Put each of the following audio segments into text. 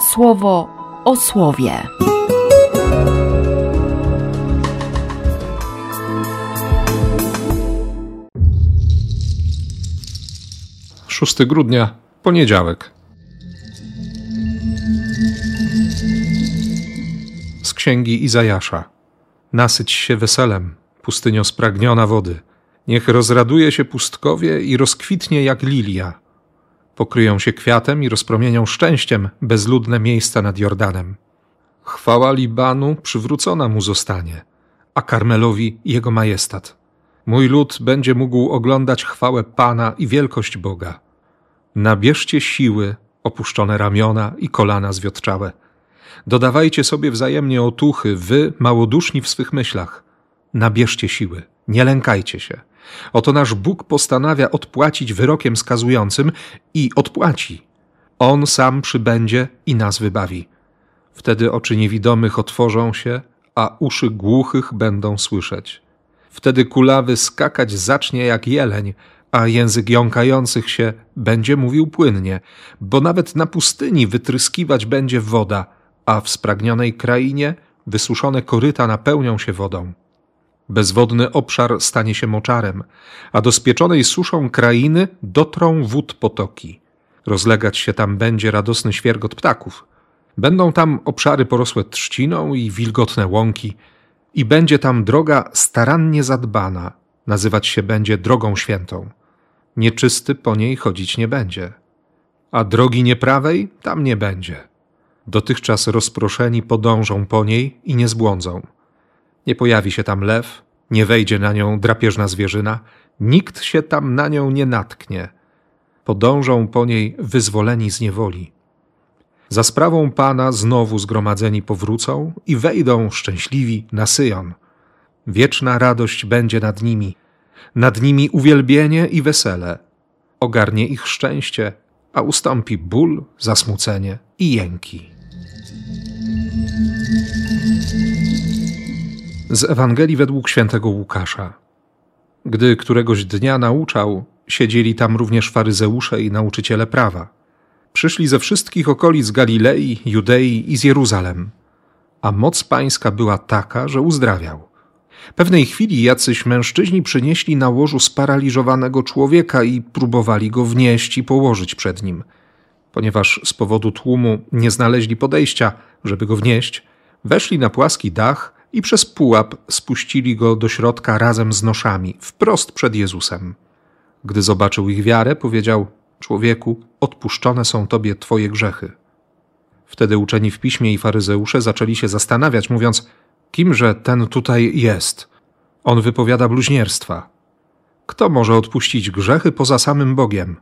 słowo o słowie. 6 grudnia, poniedziałek. Z księgi Izajasza. Nasyć się weselem, pustynio spragniona wody. Niech rozraduje się pustkowie i rozkwitnie jak lilia. Pokryją się kwiatem i rozpromienią szczęściem bezludne miejsca nad Jordanem. Chwała Libanu przywrócona mu zostanie, a Karmelowi jego majestat. Mój lud będzie mógł oglądać chwałę Pana i wielkość Boga. Nabierzcie siły, opuszczone ramiona i kolana zwiotczałe. Dodawajcie sobie wzajemnie otuchy, wy, małoduszni w swych myślach. Nabierzcie siły, nie lękajcie się. Oto nasz Bóg postanawia odpłacić wyrokiem skazującym i odpłaci. On sam przybędzie i nas wybawi. Wtedy oczy niewidomych otworzą się, a uszy głuchych będą słyszeć. Wtedy kulawy skakać zacznie jak jeleń, a język jąkających się będzie mówił płynnie, bo nawet na pustyni wytryskiwać będzie woda, a w spragnionej krainie wysuszone koryta napełnią się wodą. Bezwodny obszar stanie się moczarem, a do spieczonej suszą krainy dotrą wód potoki. Rozlegać się tam będzie radosny świergot ptaków. Będą tam obszary porosłe trzciną i wilgotne łąki, i będzie tam droga starannie zadbana, nazywać się będzie drogą świętą. Nieczysty po niej chodzić nie będzie, a drogi nieprawej tam nie będzie. Dotychczas rozproszeni podążą po niej i nie zbłądzą. Nie pojawi się tam lew, nie wejdzie na nią drapieżna zwierzyna, nikt się tam na nią nie natknie. Podążą po niej wyzwoleni z niewoli. Za sprawą Pana znowu zgromadzeni powrócą i wejdą szczęśliwi na Syjon. Wieczna radość będzie nad nimi, nad nimi uwielbienie i wesele. Ogarnie ich szczęście, a ustąpi ból, zasmucenie i jęki. Z Ewangelii według świętego Łukasza. Gdy któregoś dnia nauczał, siedzieli tam również faryzeusze i nauczyciele prawa. Przyszli ze wszystkich okolic Galilei, Judei i z Jeruzalem, a moc pańska była taka, że uzdrawiał. Pewnej chwili jacyś mężczyźni przynieśli na łożu sparaliżowanego człowieka i próbowali go wnieść i położyć przed nim. Ponieważ z powodu tłumu nie znaleźli podejścia, żeby go wnieść, weszli na płaski dach i przez pułap spuścili go do środka razem z noszami, wprost przed Jezusem. Gdy zobaczył ich wiarę, powiedział: Człowieku, odpuszczone są tobie twoje grzechy. Wtedy uczeni w piśmie i faryzeusze zaczęli się zastanawiać, mówiąc: Kimże ten tutaj jest? On wypowiada bluźnierstwa. Kto może odpuścić grzechy poza samym Bogiem?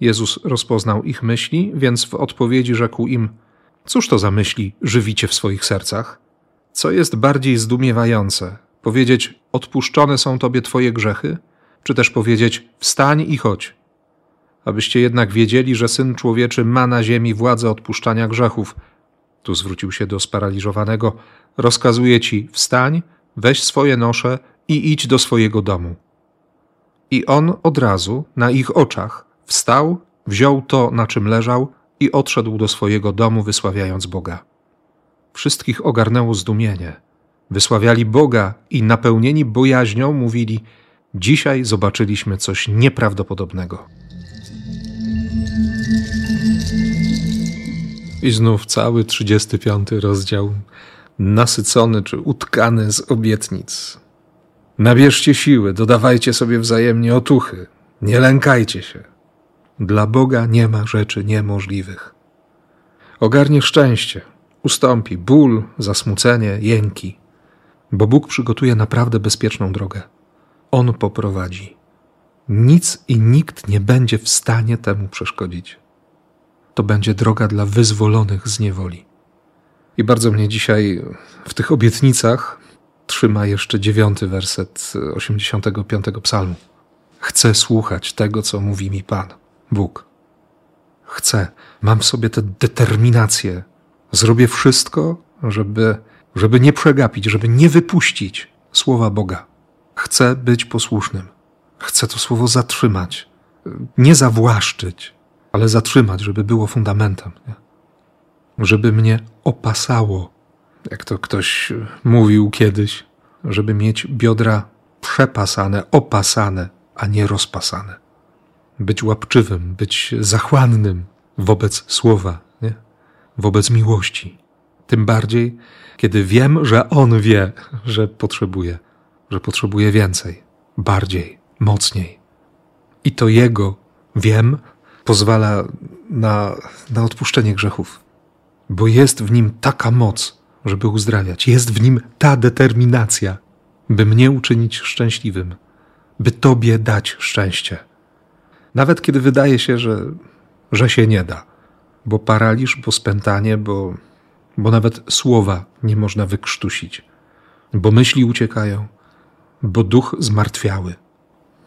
Jezus rozpoznał ich myśli, więc w odpowiedzi rzekł im: Cóż to za myśli żywicie w swoich sercach? Co jest bardziej zdumiewające? Powiedzieć: Odpuszczone są tobie twoje grzechy? Czy też powiedzieć: Wstań i chodź? Abyście jednak wiedzieli, że syn człowieczy ma na ziemi władzę odpuszczania grzechów. Tu zwrócił się do sparaliżowanego: Rozkazuję ci: wstań, weź swoje nosze i idź do swojego domu. I on od razu, na ich oczach, wstał, wziął to, na czym leżał i odszedł do swojego domu, wysławiając Boga. Wszystkich ogarnęło zdumienie. Wysławiali Boga i napełnieni bojaźnią mówili: Dzisiaj zobaczyliśmy coś nieprawdopodobnego. I znów cały 35 rozdział, nasycony czy utkany z obietnic. Nabierzcie siły, dodawajcie sobie wzajemnie otuchy, nie lękajcie się. Dla Boga nie ma rzeczy niemożliwych. Ogarnie szczęście, ustąpi ból, zasmucenie, jęki, bo Bóg przygotuje naprawdę bezpieczną drogę. On poprowadzi. Nic i nikt nie będzie w stanie temu przeszkodzić. To będzie droga dla wyzwolonych z niewoli. I bardzo mnie dzisiaj w tych obietnicach trzyma jeszcze dziewiąty werset 85 psalmu. Chcę słuchać tego, co mówi mi Pan, Bóg. Chcę, mam w sobie tę determinację. Zrobię wszystko, żeby, żeby nie przegapić, żeby nie wypuścić słowa Boga. Chcę być posłusznym. Chcę to słowo zatrzymać, nie zawłaszczyć, ale zatrzymać, żeby było fundamentem. Nie? żeby mnie opasało, jak to ktoś mówił kiedyś, żeby mieć biodra przepasane, opasane, a nie rozpasane. Być łapczywym, być zachłannym wobec słowa? Wobec miłości. Tym bardziej, kiedy wiem, że On wie, że potrzebuje, że potrzebuje więcej, bardziej, mocniej. I to Jego wiem pozwala na, na odpuszczenie grzechów, bo jest w nim taka moc, żeby uzdrawiać, jest w nim ta determinacja, by mnie uczynić szczęśliwym, by Tobie dać szczęście. Nawet kiedy wydaje się, że, że się nie da, bo paraliż, bo spętanie, bo, bo nawet słowa nie można wykrztusić, bo myśli uciekają, bo duch zmartwiały.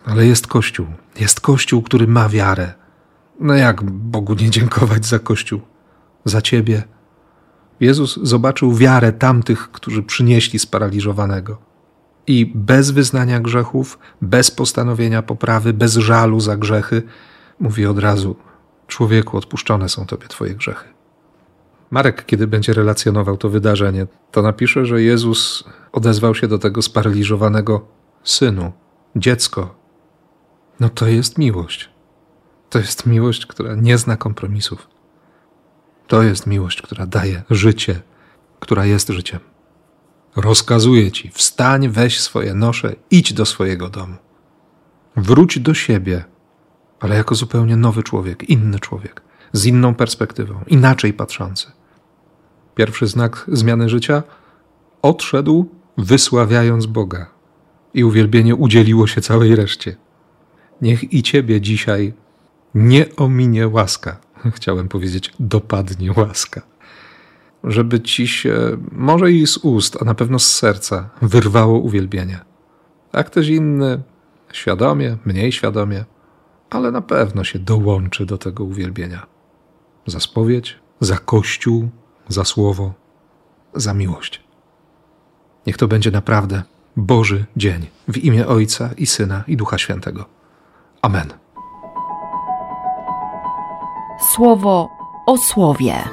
Ale jest Kościół, jest Kościół, który ma wiarę. No jak Bogu nie dziękować za Kościół, za Ciebie? Jezus zobaczył wiarę tamtych, którzy przynieśli sparaliżowanego. I bez wyznania grzechów, bez postanowienia poprawy, bez żalu za grzechy, mówi od razu: Człowieku, odpuszczone są Tobie Twoje grzechy. Marek, kiedy będzie relacjonował to wydarzenie, to napisze, że Jezus odezwał się do tego sparaliżowanego synu, dziecko. No to jest miłość. To jest miłość, która nie zna kompromisów. To jest miłość, która daje życie, która jest życiem. Rozkazuję ci, wstań, weź swoje nosze, idź do swojego domu. Wróć do siebie, ale jako zupełnie nowy człowiek, inny człowiek, z inną perspektywą, inaczej patrzący. Pierwszy znak zmiany życia odszedł, wysławiając Boga, i uwielbienie udzieliło się całej reszcie. Niech i ciebie dzisiaj nie ominie łaska. Chciałem powiedzieć, dopadnie łaska. Żeby ci się, może i z ust, a na pewno z serca, wyrwało uwielbienie. A ktoś inny, świadomie, mniej świadomie, ale na pewno się dołączy do tego uwielbienia. Za spowiedź, za kościół, za słowo, za miłość. Niech to będzie naprawdę Boży dzień w imię Ojca i Syna i Ducha Świętego. Amen. Słowo o słowie.